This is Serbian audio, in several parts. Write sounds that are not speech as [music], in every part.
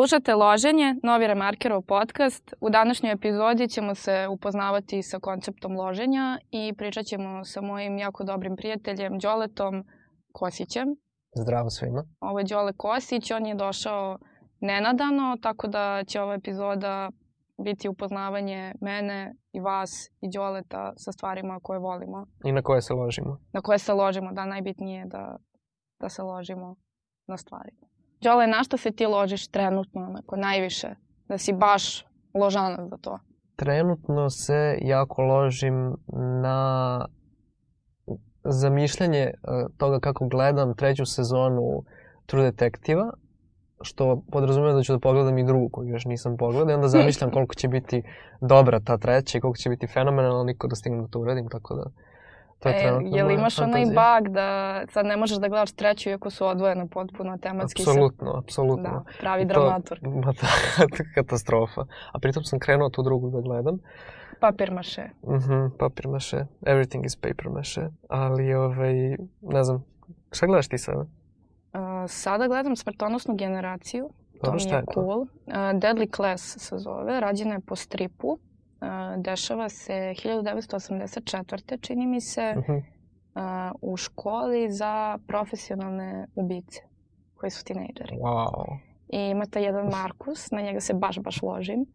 Slušate Loženje, novi Remarkerov podcast. U današnjoj epizodi ćemo se upoznavati sa konceptom loženja i pričat ćemo sa mojim jako dobrim prijateljem Đoletom Kosićem. Zdravo svima. Ovo je Đole Kosić, on je došao nenadano, tako da će ova epizoda biti upoznavanje mene i vas i Đoleta sa stvarima koje volimo. I na koje se ložimo. Na koje se ložimo, da, najbitnije je da, da se ložimo na stvari. Đole, na što se ti ložiš trenutno, onako, najviše? Da si baš ložanac za to. Trenutno se jako ložim na zamišljanje e, toga kako gledam treću sezonu True Detektiva, što podrazumije da ću da pogledam i drugu koju još nisam pogledao i onda zamišljam [laughs] koliko će biti dobra ta treća i koliko će biti fenomenalno, niko da stignem da to uradim, tako da to je e, jel imaš fantazija. onaj bug da sad ne možeš da gledaš treću iako su odvojene potpuno tematski? se- Apsolutno, apsolutno. Da, pravi dramaturg. [laughs] Ma da, [laughs] katastrofa. A pritom sam krenuo tu drugu da gledam. Papir maše. Mhm, papir maše. Everything is paper maše. Ali, ovaj, ne znam, šta gledaš ti sada? Uh, sada gledam smrtonosnu generaciju. To Dobro, mi je je to? cool. Uh, Deadly Class se zove. Rađena je po stripu. Uh, dešava se 1984. čini mi se Mhm. uh, u školi za profesionalne ubice koji su tinejdžeri. Wow. I ima taj jedan Markus, na njega se baš, baš ložim.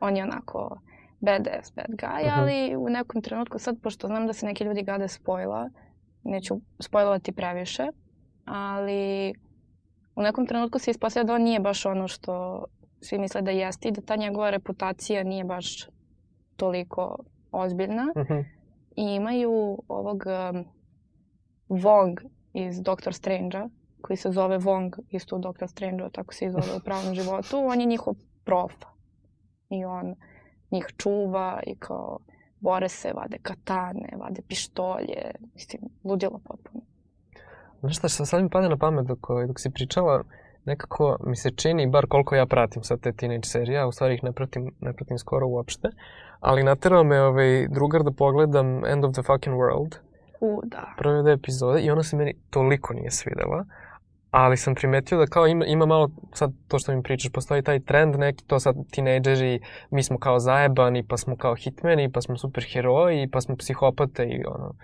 On je onako badass bad guy, Mhm. ali u nekom trenutku sad, pošto znam da se neki ljudi gade spojla, neću spojlovati previše, ali u nekom trenutku se ispostavlja da on nije baš ono što svi misle da jeste i da ta njegova reputacija nije baš toliko ozbiljna. Mhm. I imaju ovog um, Wong iz Doctor Strange-a, koji se zove Wong isto u Doctor Strange-u, tako se i zove u pravom [laughs] životu. On je njihov prof. I on njih čuva i kao bore se, vade katane, vade pištolje. Mislim, ludilo potpuno. Znaš šta, sad sad mi pada na pamet dok, ovaj, dok si pričala, nekako mi se čini, bar koliko ja pratim sad te teenage serije, a u stvari ih ne pratim, ne pratim skoro uopšte, ali naterao me ovaj, drugar da pogledam End of the Fucking World, U, da. prve dve epizode i ona se meni toliko nije svidela. Ali sam primetio da kao ima, ima malo, sad to što mi pričaš, postoji taj trend neki, to sad tinejdžeri, mi smo kao zajebani, pa smo kao hitmeni, pa smo superheroji, pa smo psihopate i ono,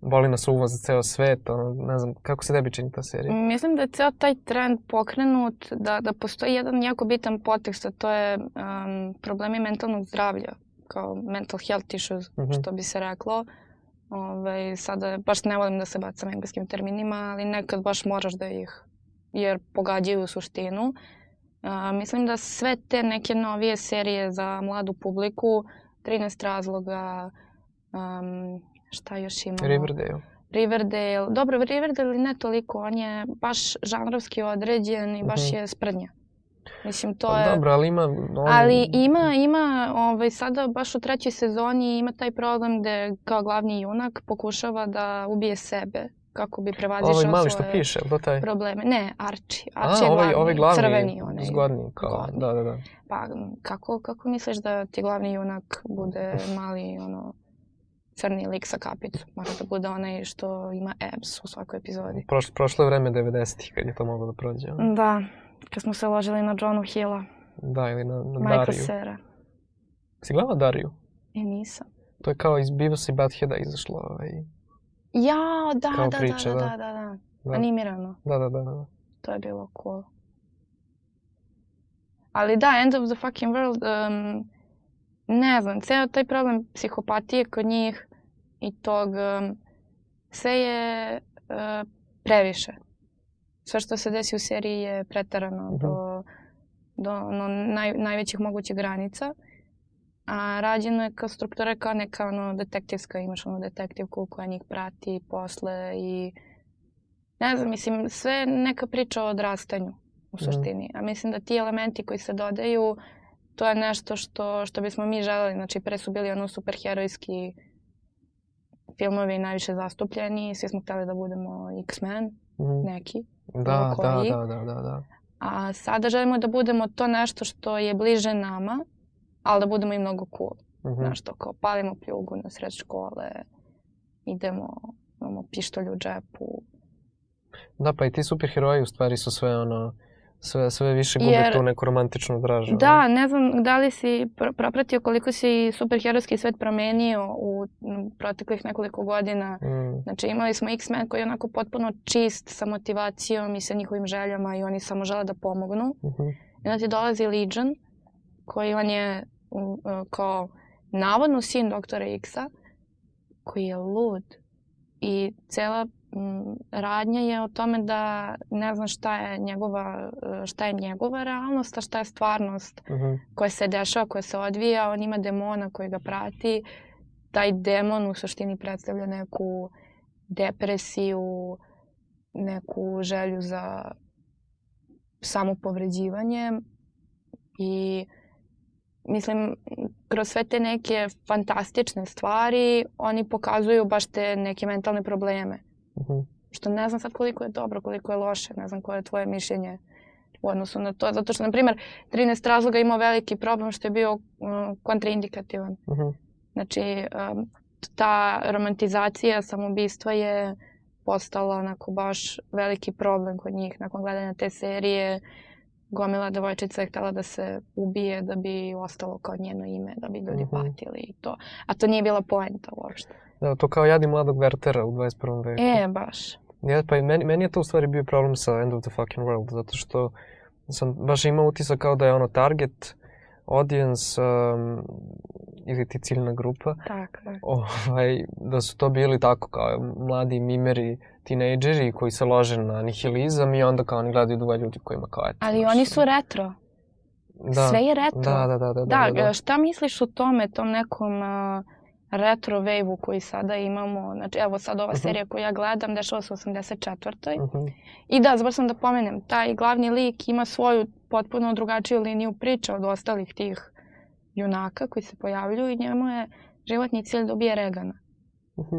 boli nas uvo za ceo svet, ono, ne znam, kako se tebi čini ta serija? Mislim da je ceo taj trend pokrenut, da, da postoji jedan jako bitan potekst, a to je um, problemi mentalnog zdravlja, kao mental health issues, Mhm. što bi se reklo. Ove, sada baš ne volim da se bacam engleskim terminima, ali nekad baš moraš da ih, jer pogađaju suštinu. A, mislim da sve te neke novije serije za mladu publiku, 13 razloga, um, šta još imamo? Riverdale. Riverdale. Dobro, Riverdale ne toliko, on je baš žanrovski određen i baš Mhm. je sprednja. Mislim, to Pa je... dobro, ali ima... On, Ali ima, ima, ovaj, sada baš u trećoj sezoni ima taj problem gde kao glavni junak pokušava da ubije sebe kako bi prevazišao Ovaj mali što svoje piše, to taj? probleme. Ne, Archie. A, Archie je ovaj, glavni, ovaj glavni, crveni onaj. zgodni, kao, Zgodni. da, da, da. Pa kako, kako misliš da ti glavni junak bude [laughs] mali, ono, crni lik sa kapicom? Mora da bude onaj što ima abs u svakoj epizodi. Proš, prošlo je vreme 90-ih kad je to moglo da prođe. Da, kad smo se ložili na Johnu Hilla, Da, ili na, na Michael Dariju. Cera. Si gledala Dariju? E, nisam. To je kao iz Beavis i Buttheada izašlo. Ovaj. Ja, da, Kao da, priča, da, da. da, da, da. Da. Animirano. Da, da, da, da. To je bilo cool. Ali da, End of the fucking world, um, ne znam, ceo taj problem psihopatije kod njih i tog, um, sve je uh, previše. Sve što se desi u seriji je pretarano Mhm. do, do ono, naj, najvećih mogućih granica. A rađeno je kao struktura je kao neka ono, detektivska, imaš ono detektivku koja njih prati posle i ne znam, mislim, sve neka priča o odrastanju u Mhm. suštini. A mislim da ti elementi koji se dodaju, to je nešto što, što bismo mi želeli. Znači, pre su bili ono superherojski filmovi najviše zastupljeni, svi smo hteli da budemo X-Men. Neki. Da, da, koji. da, da, da, da. A sada želimo da budemo to nešto što je bliže nama, ali da budemo i mnogo cool. Mhm. Znaš, to kao palimo pljugu na sred škole, idemo, imamo pištolj u džepu. Da, pa i ti superheroji u stvari su sve ono sve, sve više gubi Jer- tu neku romantičnu dražu. Da, ne znam da li si pr- propratio koliko se superherojski svet promenio u proteklih nekoliko godina. Mm, Znači imali smo X-Men koji je onako potpuno čist sa motivacijom i sa njihovim željama i oni samo žele da pomognu. mhm, I onda ti dolazi Legion koji on je u, e, kao navodno sin doktora X-a koji je lud. I cela radnja je o tome da ne znam šta je njegova, e, šta je njegova realnost, a šta je stvarnost mhm. koja se dešava, koja se odvija, on ima demona koji ga prati. Taj demon u suštini predstavlja neku depresiju, neku želju za samopovređivanje i mislim, kroz sve te neke fantastične stvari oni pokazuju baš te neke mentalne probleme. Mhm. Što ne znam sad koliko je dobro, koliko je loše, ne znam koje je tvoje mišljenje u odnosu na to. Zato što, na primjer, 13 razloga imao veliki problem što je bio um, kontraindikativan. Mhm. Znači, um, ta romantizacija samoubistva je postala onako baš veliki problem kod njih. Nakon gledanja te serije, gomila devojčica je htjela da se ubije da bi ostalo kao njeno ime, da bi ljudi Mhm. patili i to. A to nije bila poenta uopšte. Da, to kao jadi mladog Wertera u 21. veku. E, baš. Ja, pa i meni, meni je to u stvari bio problem sa End of the Fucking World, zato što sam baš imao utisak kao da je ono target audience um, ili ti ciljna grupa, Tako. je. ovaj, da su to bili tako kao mladi mimeri, tinejdžeri koji se lože na nihilizam i onda kao oni gledaju druga ljudi kojima kao eto. Ali znaš, oni su retro. da, Sve je retro. Da, da, da, da. Da, da, da. šta misliš o tome, tom nekom uh, retro wave koji sada imamo? Znači, evo sad ova Mhm. serija koju ja gledam, dešava se u 84. Mhm, I da, zabar sam da pomenem, taj glavni lik ima svoju potpuno drugačiju liniju priče od ostalih tih junaka koji se pojavljuju i njemu je životni cilj da ubije Regana. mhm.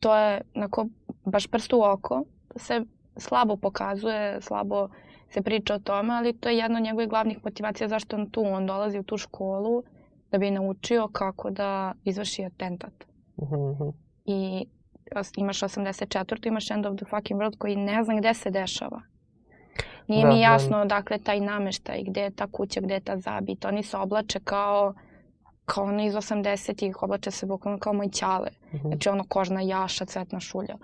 To je onako baš prst u oko, se slabo pokazuje, slabo se priča o tome, ali to je jedna od njegovih glavnih motivacija zašto on tu, on dolazi u tu školu da bi naučio kako da izvrši atentat. Mhm, mhm. I imaš 84. imaš End of the Fucking World koji ne znam gde se dešava. Nije Da, mi da. jasno odakle taj nameštaj, gde je ta kuća, gde je ta zabit. Oni se oblače kao kao oni iz 80-ih, oblače se bukvalno kao moj ćale. Mhm. Znači ono kožna jaša, cvetna šulja.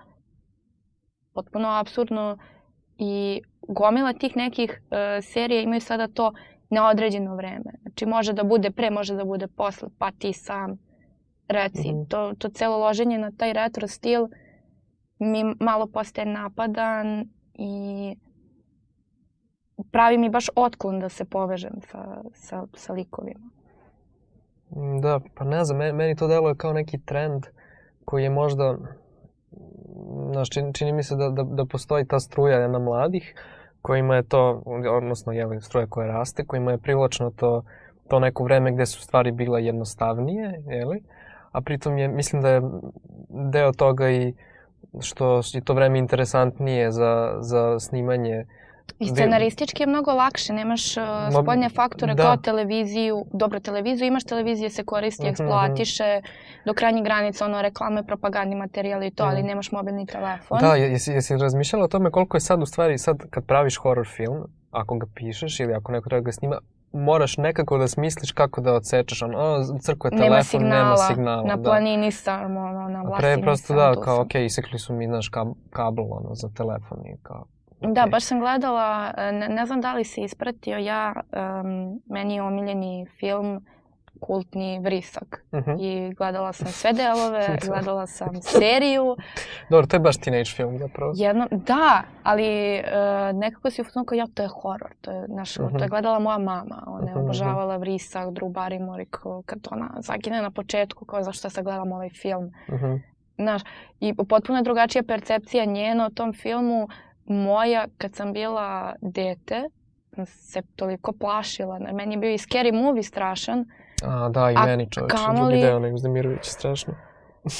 Potpuno absurdno i gomila tih nekih e, serija imaju sada to neodređeno vreme. Znači može da bude pre, može da bude posle, pa ti sam reci. Mhm. To, to celo loženje na taj retro stil mi malo postaje napadan i pravi mi baš otklon da se povežem sa, sa, sa likovima. Mm, Da, pa ne znam, meni, to deluje kao neki trend koji je možda, znaš, čini, čini mi se da, da, da postoji ta struja na mladih kojima je to, odnosno jeli, struja koja raste, kojima je privlačno to, to neko vreme gde su stvari bile jednostavnije, jeli? A pritom je, mislim da je deo toga i što je to vreme interesantnije za, za snimanje I scenaristički je mnogo lakše, nemaš uh, spoljne faktore da. kao televiziju. Dobro, televiziju imaš, televizija se koristi, Mhm, eksploatiše do krajnjih granica, ono, reklame, propagandni materijal i to, ali Mhm. nemaš mobilni telefon. Da, je- jesi, jesi razmišljala o tome koliko je sad u stvari, sad kad praviš horror film, ako ga pišeš ili ako neko treba da ga snima, moraš nekako da smisliš kako da odsečeš, ono, crko je nema telefon, signala, nema signala. na da. planini sam, ono, na A vlasti pre prosto nisam, da, kao sam. ok, isekli su mi, znaš, kab, kabel, ono, za telefon i kao... Da, okej. baš sam gledala, e, ne, ne znam da li si ispratio, ja, em, meni je omiljeni film kultni Vrisak. Mhm. I gledala sam sve delove, [laughs] Da. gledala sam seriju, Dobro, to je baš teenage film zapravo. Jedno, da, ali e, nekako si u fazonu kao ja, to je horor. To je, naš, to Mhm. je gledala moja mama. Ona je Mhm, mhm. obožavala Vrisak, Drew Barrymore kao kad ona zagine na početku, kao zašto sad gledam ovaj film. Mhm. Znaš, i potpuno je drugačija percepcija njena o tom filmu. Moja, kad sam bila dete, sam se toliko plašila. Meni je bio i scary movie strašan. A, da, i A meni čovječe, kamoli- drugi deo, nego Zdemirović, strašno. [laughs]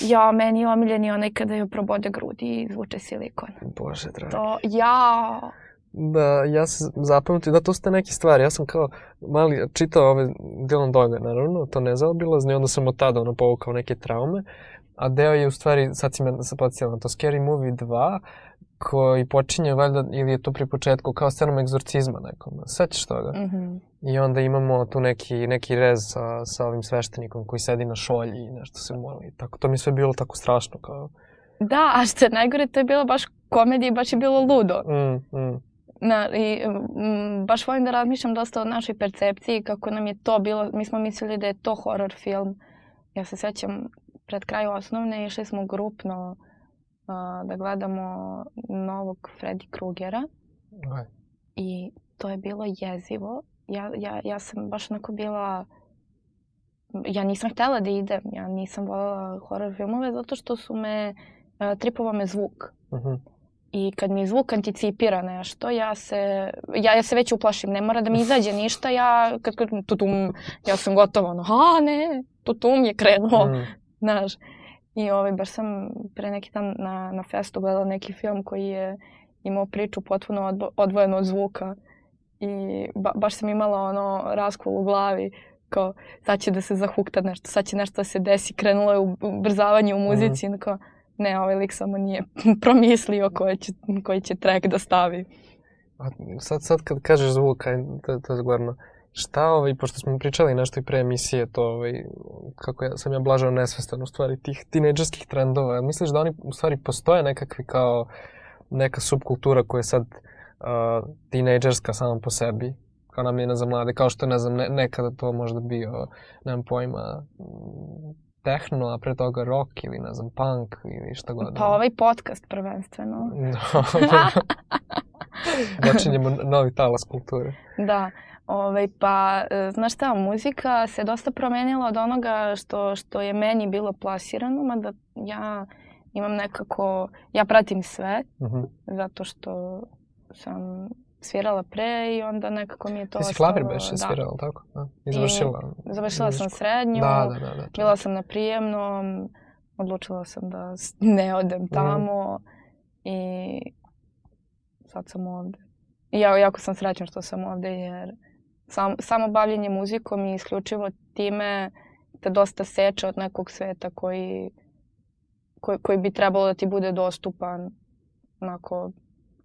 Ja, meni je omiljeni onaj kada joj probode grudi i izvuče silikon. Bože, dragi. To, ja, Da, ja se zapamtio, da to su te neke stvari, ja sam kao mali čitao ove Dylan Doga, naravno, to nezaobilazno i onda sam od tada ono povukao neke traume, a deo je u stvari, sad si me se podsjetila na to, Scary Movie 2, koji počinje valjda, ili je to pri početku, kao scenom egzorcizma nekom. Sećaš toga? Mhm. I onda imamo tu neki, neki rez sa, sa ovim sveštenikom koji sedi na šolji i nešto se moli. Tako, to mi sve bilo tako strašno kao... Da, a što je najgore, to je bilo baš komedija i baš je bilo ludo. Mm, mm. Na, i, m, baš volim da razmišljam dosta o našoj percepciji, kako nam je to bilo, mi smo mislili da je to horror film. Ja se sećam, pred kraj osnovne išli smo grupno da gledamo novog Freddy Krugera Aj. i to je bilo jezivo. Ja, ja, ja sam baš onako bila, ja nisam htela da idem, ja nisam voljela horror filmove zato što su me, a, tripovao me zvuk. Mhm. I kad mi zvuk anticipira nešto, ja se, ja, ja se već uplašim, ne mora da mi [laughs] izađe ništa, ja kad kažem tutum, ja sam gotova, ono, a ne, tutum je krenuo, Mm. znaš. I ovaj, baš sam pre neki dan na, na festu gledala neki film koji je imao priču potpuno odbo, odvojenu od zvuka. I ba, baš sam imala ono raskol u glavi, kao sad će da se zahukta nešto, sad će nešto da se desi, krenulo je u- ubrzavanje u muzici, mm. kao ne, ovaj lik samo nije [laughs] promislio koji će, koji će track da stavi. A sad, sad kad kažeš zvuk, aj, to, to je zgodno. Šta, ovaj, pošto smo pričali nešto i pre emisije, to, ovaj, kako ja, sam ja blažao nesvestan u stvari tih tinejdžerskih trendova. Misliš da oni u stvari postoje nekakvi kao neka subkultura koja je sad uh, tinejdžerska sama po sebi? Kao namijenjena za mlade, kao što ne znam, ne, nekada to možda bio, nemam pojma, tehno, a pre toga rock ili ne znam, punk ili šta god. Pa ovaj podcast prvenstveno. [laughs] [laughs] Počinjemo novi talas kulture. Da, ovaj, pa e, znaš šta, muzika se dosta promenila od onoga što, što je meni bilo plasirano, mada ja imam nekako, ja pratim sve, Mhm. zato što sam svirala pre i onda nekako mi je to Ti si klavir beše da. svirala, tako? Da. I završila? Završila sam srednju, Da, da, da. da. bila sam na prijemnom, odlučila sam da [laughs] ne odem tamo i sad sam ovde. I ja, jako sam srećna što sam ovde jer sam, samo bavljenje muzikom i isključivo time te dosta seče od nekog sveta koji, koji, koji bi trebalo da ti bude dostupan onako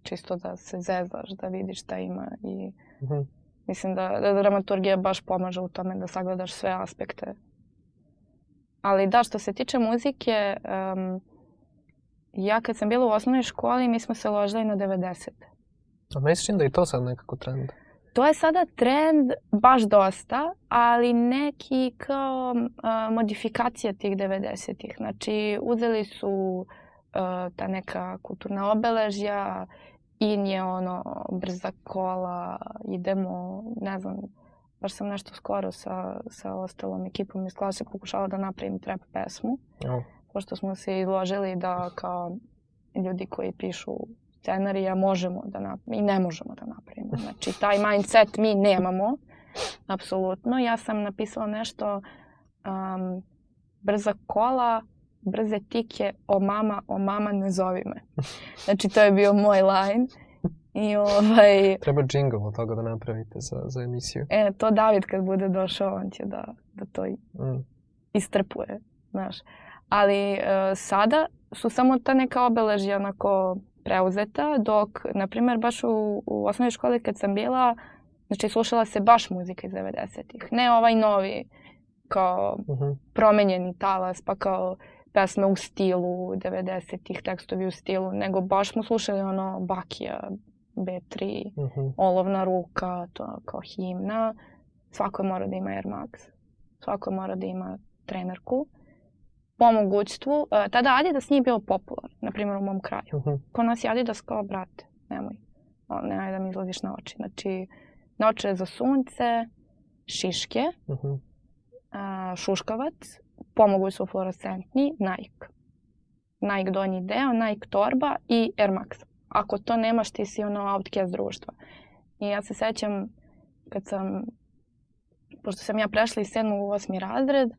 čisto da se zezaš, da vidiš šta ima i Mhm. Mislim da, da dramaturgija baš pomaže u tome da sagledaš sve aspekte. Ali da, što se tiče muzike, um, ja kad sam bila u osnovnoj školi, mi smo se ložili na 90. A čini da je i to sad nekako trend. To je sada trend baš dosta, ali neki kao uh, modifikacija tih 90-ih. Znači, uzeli su uh, ta neka kulturna obeležja, in je ono brza kola, idemo, ne znam, baš sam nešto skoro sa, sa ostalom ekipom iz klase pokušala da napravim trap pesmu, Evo. pošto smo se izložili da kao ljudi koji pišu scenarija možemo da napravimo i ne možemo da napravimo. Znači, taj mindset mi nemamo, apsolutno. Ja sam napisala nešto um, brza kola, brze tike, o mama, o mama ne zovi me. [laughs] Znači, to je bio moj line. I ovaj, Treba džingl od toga da napravite za, za emisiju. e, to David kad bude došao, on će da, da to Mm. istrpuje, znaš. Ali e, sada su samo ta neka obeležja onako preuzeta, dok, na primjer, baš u, u osnovnoj školi kad sam bila, znači slušala se baš muzika iz 90-ih. Ne ovaj novi, kao Mhm. promenjeni talas, pa kao pesme u stilu 90-ih, tekstovi u stilu, nego baš smo slušali ono Bakija, B3, Mhm. Olovna ruka, to kao himna. Svako je mora da ima Air Max. Svako je mora da ima trenerku. Po mogućstvu, e, tada Adidas nije bio popularan, na primjer u mom kraju. Mhm. Kod nas je Adidas kao, brate, nemoj, o, nemoj da mi izlaziš na oči. Znači, naoče za sunce, šiške, Mhm. a, šuškavac, po mogućstvu fluorescentni, Nike. Nike donji deo, Nike torba i Air Max. Ako to nemaš, ti si ono outcast društva. I ja se sećam kad sam, pošto sam ja prešla iz 7. u 8. razred,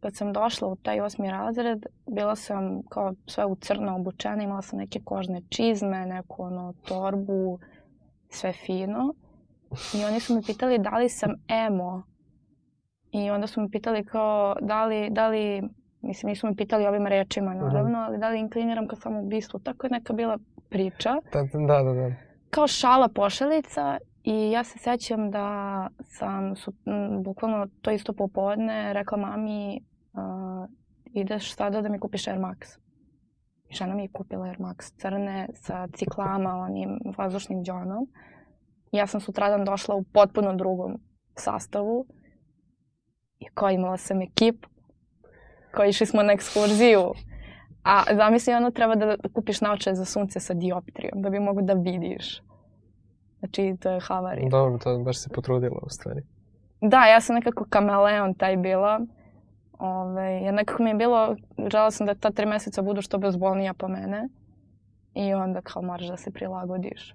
kad sam došla u taj 8. razred, bila sam kao sve u crno obučena, imala sam neke kožne čizme, neku ono torbu, sve fino. I oni su me pitali da li sam emo. I onda su me pitali kao da li, da li mislim nisu me pitali ovim rečima naravno, ali da li inkliniram ka samoubistvu. Tako je neka bila priča. Da, da, da. da. Kao šala pošalica i ja se sećam da sam su, m, bukvalno to isto popodne rekla mami uh, ideš sada da mi kupiš Air Max. I žena mi je kupila Air Max crne sa ciklama, onim vazdušnim džonom. Ja sam sutradan došla u potpuno drugom sastavu i kao imala sam ekipu koji išli smo na ekskurziju. A zamisli ono treba da kupiš naočare za sunce sa dioptrijom da bi mogu da vidiš. Znači to je havarija. Dobro, to baš se potrudila u stvari. Da, ja sam nekako kameleon taj bila. Ove, jer nekako mi je bilo, žela sam da ta tri meseca budu što bezbolnija po mene. I onda kao moraš da se prilagodiš.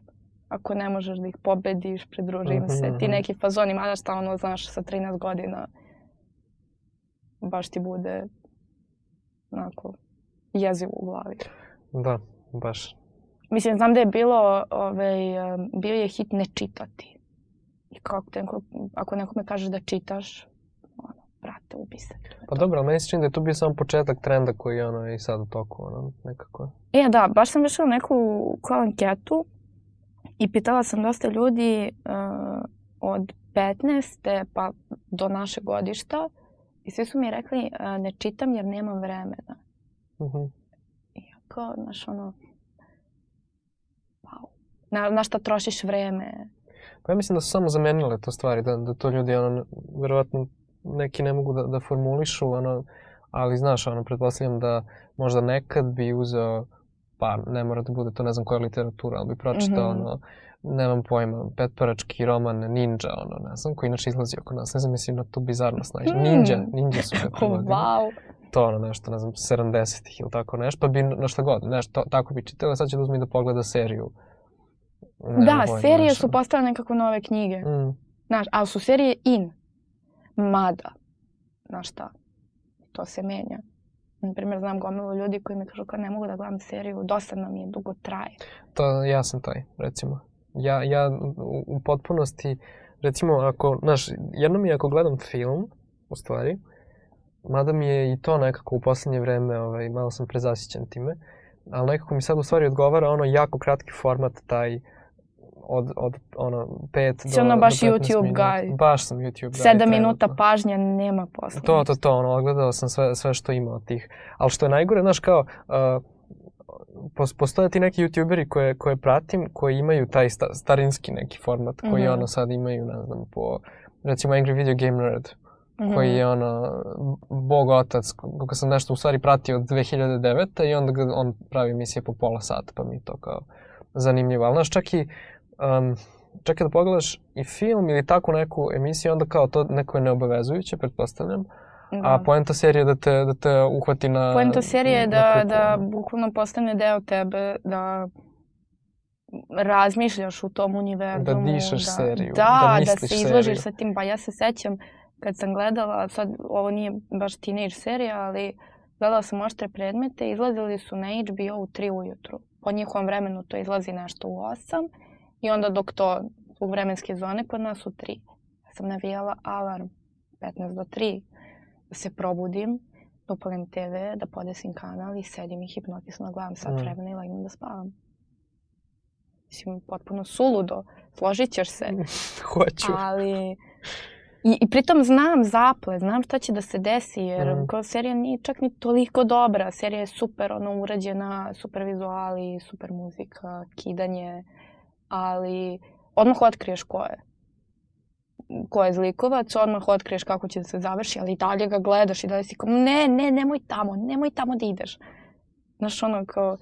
Ako ne možeš da ih pobediš, pridružim Mhm, se. Ti mhm. neki fazoni, mada šta ono, znaš, sa 13 godina baš ti bude onako jezivo u glavi. Da, baš. Mislim, znam da je bilo, ovaj, bio je hit ne čitati. I kako te, ako nekome kažeš da čitaš, ono, brate, ubi se. Pa dobro, ali meni se čini da je to bio samo početak trenda koji je ono i sad u toku, ono, nekako. E, da, baš sam vršila neku kao anketu i pitala sam dosta ljudi uh, od 15. pa do našeg godišta i svi su mi rekli uh, ne čitam jer nemam vremena. Mhm. I ja kao, znaš, ono, wow. Na, na šta trošiš vreme? Pa ja mislim da su samo zamenile to stvari, da, da to ljudi, ono, verovatno neki ne mogu da, da formulišu, ono, ali znaš, ono, pretpostavljam da možda nekad bi uzeo, pa ne mora da bude to ne znam koja literatura, ali bi pročitao, Mhm. ono, nemam pojma, petparački roman Ninja, ono, ne znam, koji inače izlazi oko nas, ne znam, mislim na tu bizarnost, znaš, Hmm. Ninja, Ninja su ga prevodili. [laughs] wow. to ono nešto, ne znam, 70-ih ili tako nešto, pa bi na šta god, nešto, tako bi čitala, sad će da uzmi da pogleda seriju. Nemam Da, pojma, serije znaš, su postale nekako nove knjige. Mm, Znaš, ali su serije in. Mada, znaš šta, to se menja. Na primjer, znam gomilu ljudi koji mi kažu kao ne mogu da gledam seriju, dosadno mi je, dugo traje. to, ja sam taj, recimo. Ja, ja u, potpunosti, recimo, ako, znaš, jedno mi je ako gledam film, u stvari, mada mi je i to nekako u poslednje vreme, ovaj, malo sam prezasićen time, ali nekako mi sad u stvari odgovara ono jako kratki format, taj od, od ono, 5 do, ono do baš 15 YouTube minuta. guy. Baš sam YouTube guy. Sedam minuta trenutno. pažnja nema posla. To, to, to, ono, odgledao sam sve, sve što ima od tih. Ali što je najgore, znaš, kao, uh, postoje ti neki youtuberi koje, koje pratim, koji imaju taj sta, starinski neki format, koji Mhm. ono sad imaju, ne znam, po, recimo Angry Video Game Nerd, Mhm. koji je ono, bog otac, kako sam nešto u stvari pratio od 2009. i onda on pravi emisije po pola sata, pa mi to kao zanimljivo. Ali znaš, čak i, um, čak i da pogledaš i film ili takvu neku emisiju, onda kao to neko je neobavezujuće, pretpostavljam. Da. A poenta serije je da te, da te uhvati na... Poenta serije je da, da bukvalno postane deo tebe, da razmišljaš u tom univerzumu. Da dišeš da, seriju, Da, da da, misliš se izložiš seriju. sa tim. Pa ja se sećam kad sam gledala, sad ovo nije baš teenage serija, ali gledala sam oštre predmete, izlazili su na HBO u 3 ujutru. Po njihovom vremenu to izlazi nešto u 8 i onda dok to zbog vremenske zone kod nas u 3. Ja sam navijala alarm 15 do 3 da se probudim, da upalim TV, da podesim kanal i sedim i hipnotisno gledam sat Mm. vremena i legnem da spavam. Mislim, potpuno suludo. Složit ćeš se. [laughs] Hoću. Ali... I, I pritom znam zaplet, znam šta će da se desi, jer Mhm. kao serija nije čak ni toliko dobra. Serija je super ono, urađena, super vizuali, super muzika, kidanje, ali odmah otkriješ ko je. Ko je zlikovac, odmah otkriješ kako će da se završi, ali i dalje ga gledaš i dalje si kao, ne, ne, nemoj tamo, nemoj tamo da ideš. Znaš, ono kao,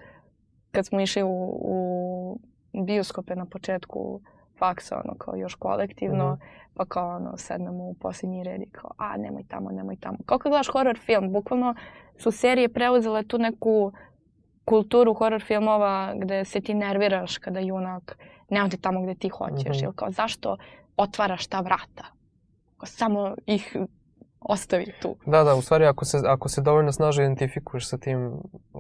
kad smo išli u, u bioskope na početku faksa, ono kao još kolektivno, Mhm. pa kao ono, sednemo u posljednji red i kao, a nemoj tamo, nemoj tamo. Kao kad gledaš horror film, bukvalno su serije preuzele tu neku kulturu horror filmova gde se ti nerviraš kada junak ne odi tamo gde ti hoćeš. Mhm. Ili kao, zašto otvaraš ta vrata? Kao, samo ih ostavi tu. Da, da, u stvari ako se, ako se dovoljno snažno identifikuješ sa tim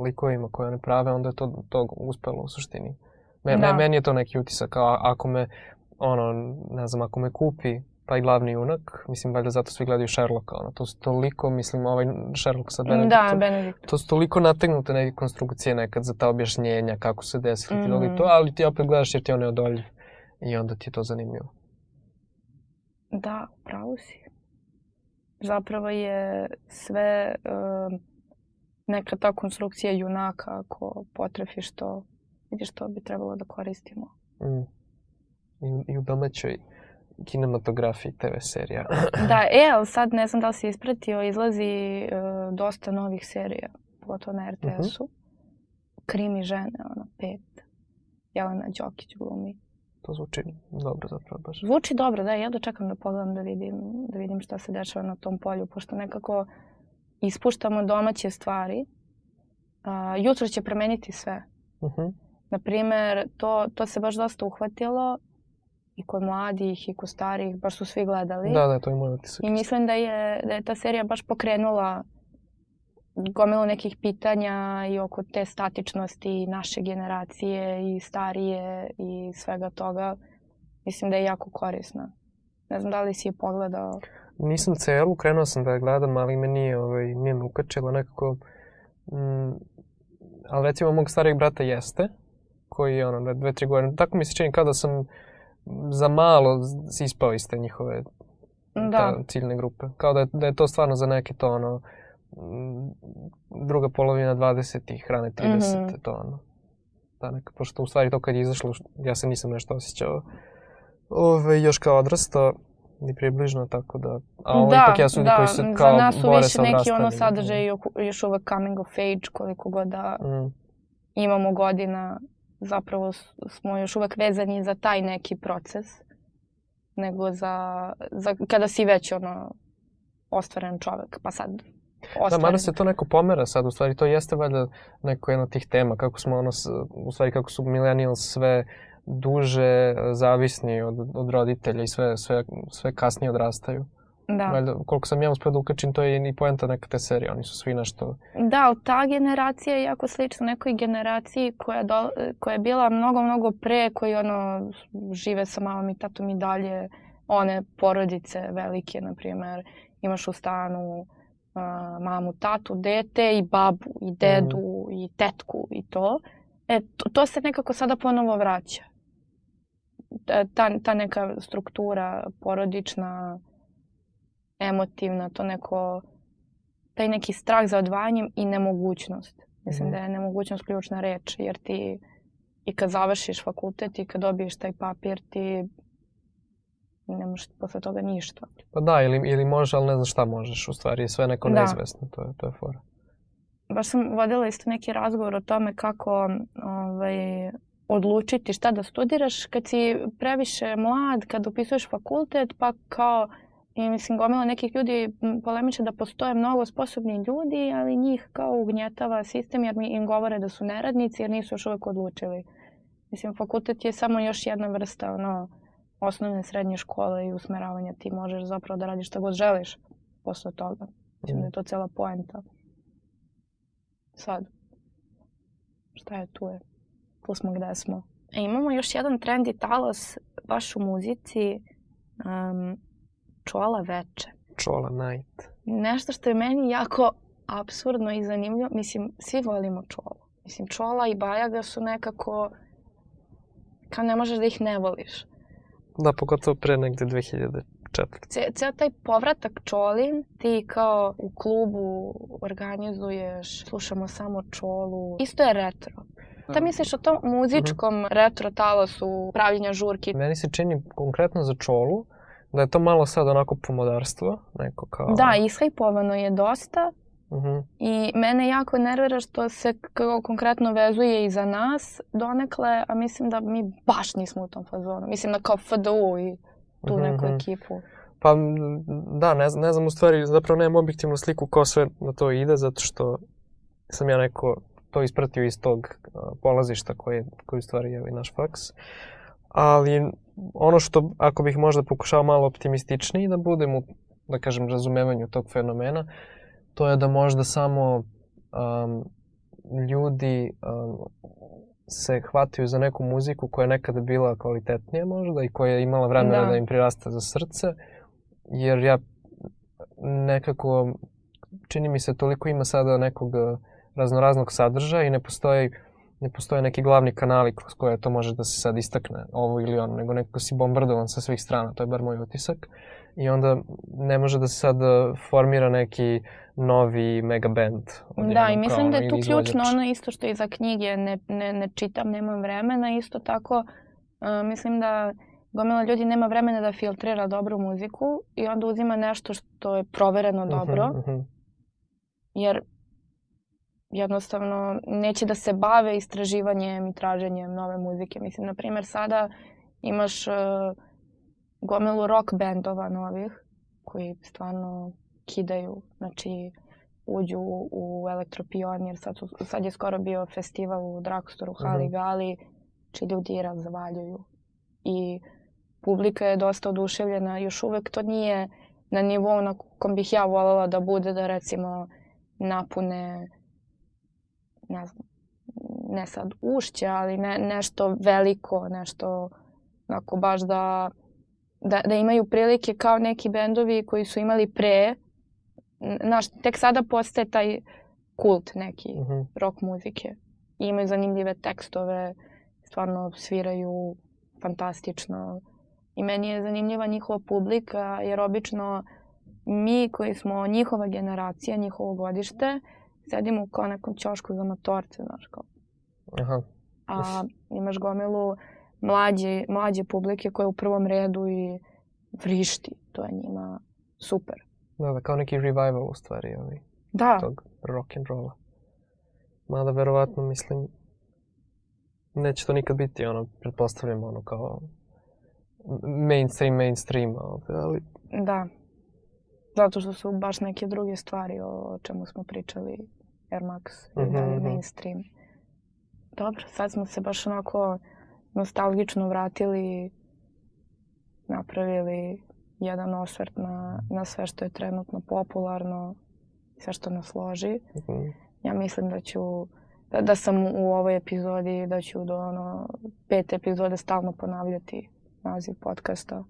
likovima koje one prave, onda je to, to uspelo u suštini. Me, Da. me, meni je to neki utisak, a ako me, ono, ne znam, ako me kupi taj glavni junak, mislim, valjda zato svi gledaju Sherlocka, ono, to su toliko, mislim, ovaj Sherlock sa Benedictom, Da, Benedikt. to su toliko nategnute neke konstrukcije nekad za ta objašnjenja, kako se desilo mm. -hmm. i to, ali ti opet gledaš jer ti on je odoljiv i onda ti je to zanimljivo. Da, pravo si. Zapravo je sve um, neka ta konstrukcija junaka ako potrefiš to, vidiš to bi trebalo da koristimo. Mm. I, I u domaćoj kinematografiji TV serija. Da, [laughs] e, ali sad ne znam da li si ispratio, izlazi uh, dosta novih serija, pogotovo na RTS-u. Krimi žene, ono, pet. Jelena Đokić glumi. To zvuči dobro zapravo baš. Zvuči dobro, da, ja dočekam da pogledam da vidim, da vidim šta se dešava na tom polju, pošto nekako ispuštamo domaće stvari. Uh, jutro će promeniti sve. Uh -huh. Naprimer, to, to se baš dosta uhvatilo i kod mladih i kod starih, baš su svi gledali. Da, da, to je moj utisak. I mislim da je, da je ta serija baš pokrenula gomilu nekih pitanja i oko te statičnosti naše generacije i starije i svega toga. Mislim da je jako korisna. Ne znam da li si je pogledao. Nisam celu, krenuo sam da je gledam, ali me nije, ovaj, nije me ukačilo nekako. Mm, ali recimo mog starijeg brata jeste, koji je ono, dve, tri godine. Tako mi se čini kao da sam za malo ispao iz te njihove Da. ta, ciljne grupe. Kao da je, da je to stvarno za neke to ono, druga polovina 20-ih, rane 30 Mhm. to ono. Da, neka, pošto u stvari to kad je izašlo, ja se nisam nešto osjećao ove, još kao odrastao, ni približno, tako da... A ovo da, ipak jesu da, koji su kao za nas su više neki ono sadržaj još uvek coming of age, koliko god da Mm, imamo godina, zapravo smo još uvek vezani za taj neki proces, nego za, za kada si već ono ostvaren čovek, pa sad Da, ostvaren. mada se to neko pomera sad, u stvari to jeste valjda neko jedna od tih tema, kako smo ono, u stvari kako su millennials sve duže e, zavisni od, od roditelja i sve, sve, sve kasnije odrastaju. Da. Valjda, koliko sam ja uspio da ukačim, to je i poenta neka te serije, oni su svi nešto... Da, ali ta generacija je jako slična nekoj generaciji koja, do, koja je bila mnogo, mnogo pre, koji ono, žive sa mamom i tatom i dalje, one porodice velike, na primjer, imaš u stanu uh, mamu, tatu, dete i babu i dedu i tetku i to. E, to, to se nekako sada ponovo vraća. Ta- Ta, ta neka struktura porodična, emotivna, to neko taj neki strah za odvajanjem i nemogućnost. Mislim Mhm. da je nemogućnost ključna reč, jer ti i kad završiš fakultet i kad dobiješ taj papir, ti ne možeš posle toga ništa. Pa da, ili, ili možeš, ali ne znaš šta možeš, u stvari je sve neko Da. neizvesno, to je, to je fora. Baš sam vodila isto neki razgovor o tome kako ovaj, odlučiti šta da studiraš kad si previše mlad, kad upisuješ fakultet, pa kao I mislim, gomila nekih ljudi polemiče da postoje mnogo sposobni ljudi, ali njih kao ugnjetava sistem jer mi im govore da su neradnici jer nisu još uvek odlučili. Mislim, fakultet je samo još jedna vrsta ono, osnovne srednje škole i usmeravanja. Ti možeš zapravo da radiš šta god želiš posle toga. Mislim da je to cela poenta. Sad, šta je tu je? Tu smo gde smo. E, imamo još jedan trend i talas baš u muzici. Um, čola veče. Čola night. Nešto što je meni jako absurdno i zanimljivo. Mislim, svi volimo čolu. Mislim, čola i bajaga su nekako... Kao ne možeš da ih ne voliš. Da, pogotovo pre negde 2004. Ce, ceo taj povratak čolin, ti kao u klubu organizuješ, slušamo samo čolu. Isto je retro. Šta misliš o tom muzičkom retro talasu pravljenja žurki? Meni se čini konkretno za čolu da je to malo sad onako pomodarstvo, neko kao... Da, ishajpovano je dosta Mhm. i mene jako nervira što se kao konkretno vezuje i za nas donekle, a mislim da mi baš nismo u tom fazonu. Mislim da kao FDU i tu neku Mhm. ekipu. Pa da, ne, znam- ne znam u stvari, zapravo nemam objektivnu sliku ko sve na to ide, zato što sam ja neko to ispratio iz tog polazišta koji, koji u stvari je i naš faks. Ali ono što, ako bih možda pokušao malo optimističniji da budem u, da kažem, razumevanju tog fenomena, to je da možda samo um, ljudi um, se hvataju za neku muziku koja je nekada bila kvalitetnija možda i koja je imala vremena Da. da im prirasta za srce, jer ja nekako, čini mi se toliko ima sada nekog eh, raznoraznog sadržaja i ne postoji ne postoje neki glavni kanali kroz koje to može da se sad istakne, ovo ili ono, nego nekako si bombardovan sa svih strana, to je bar moj utisak. I onda ne može da se sad eh, formira neki novi mega band. Da, i mislim da je tu ključno ono isto što i za knjige ne, ne, ne čitam, nemam vremena. Isto tako, uh, mislim da gomila ljudi nema vremena da filtrira dobru muziku i onda uzima nešto što je provereno mhm, dobro. Uh -huh, uh -huh. Jer jednostavno neće da se bave istraživanjem i traženjem nove muzike. Mislim, na primjer, sada imaš uh, gomilu rock bendova novih koji stvarno kidaju, znači uđu u Elektropionir, sad, su, sad je skoro bio festival u Drakostoru, Hali uh -huh. Gali, či ljudi razvaljuju. I publika je dosta oduševljena, još uvek to nije na nivou na kom bih ja voljela da bude, da recimo napune, ne znam, ne sad ušće, ali ne, nešto veliko, nešto onako baš da, da, da imaju prilike kao neki bendovi koji su imali pre, znaš, tek sada postaje taj kult neki uh mhm. -huh. rock muzike. I imaju zanimljive tekstove, stvarno sviraju fantastično. I meni je zanimljiva njihova publika, jer obično mi koji smo njihova generacija, njihovo godište, sedimo kao nekom ćošku za motorce, znaš, kao. Aha. A imaš gomilu mlađe, mlađe publike koje u prvom redu i vrišti. To je njima super. Da, da, kao neki revival u stvari, ovaj, da. tog rock and rolla. Mada verovatno mislim neće to nikad biti ono, pretpostavljam ono kao mainstream, mainstream, ali... Da. Zato što su baš neke druge stvari o čemu smo pričali, Air Max mm -hmm. dalje mainstream. Dobro, sad smo se baš onako nostalgično vratili, napravili jedan osvrt na, na sve što je trenutno popularno, sve što nas loži. Mm -hmm. Ja mislim da ću, da, da sam u ovoj epizodi, da ću do ono, pet epizode stalno ponavljati naziv podcasta.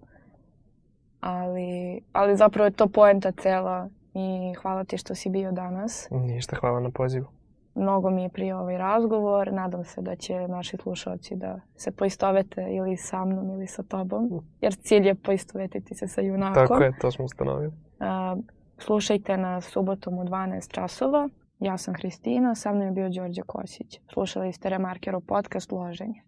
Ali, ali zapravo je to poenta cela i hvala ti što si bio danas. Ništa, hvala na pozivu. Mnogo mi je prije ovaj razgovor. Nadam se da će naši slušalci da se poistovete ili sa mnom ili sa tobom. Mm. Jer cilj je poistovetiti se sa junakom. Tako je, to smo ustanovili. Uh, slušajte na subotom u 12 časova. Ja sam Hristina, sa mnom je bio Đorđe Kosić. Slušali ste Remarkerov podcast Loženje.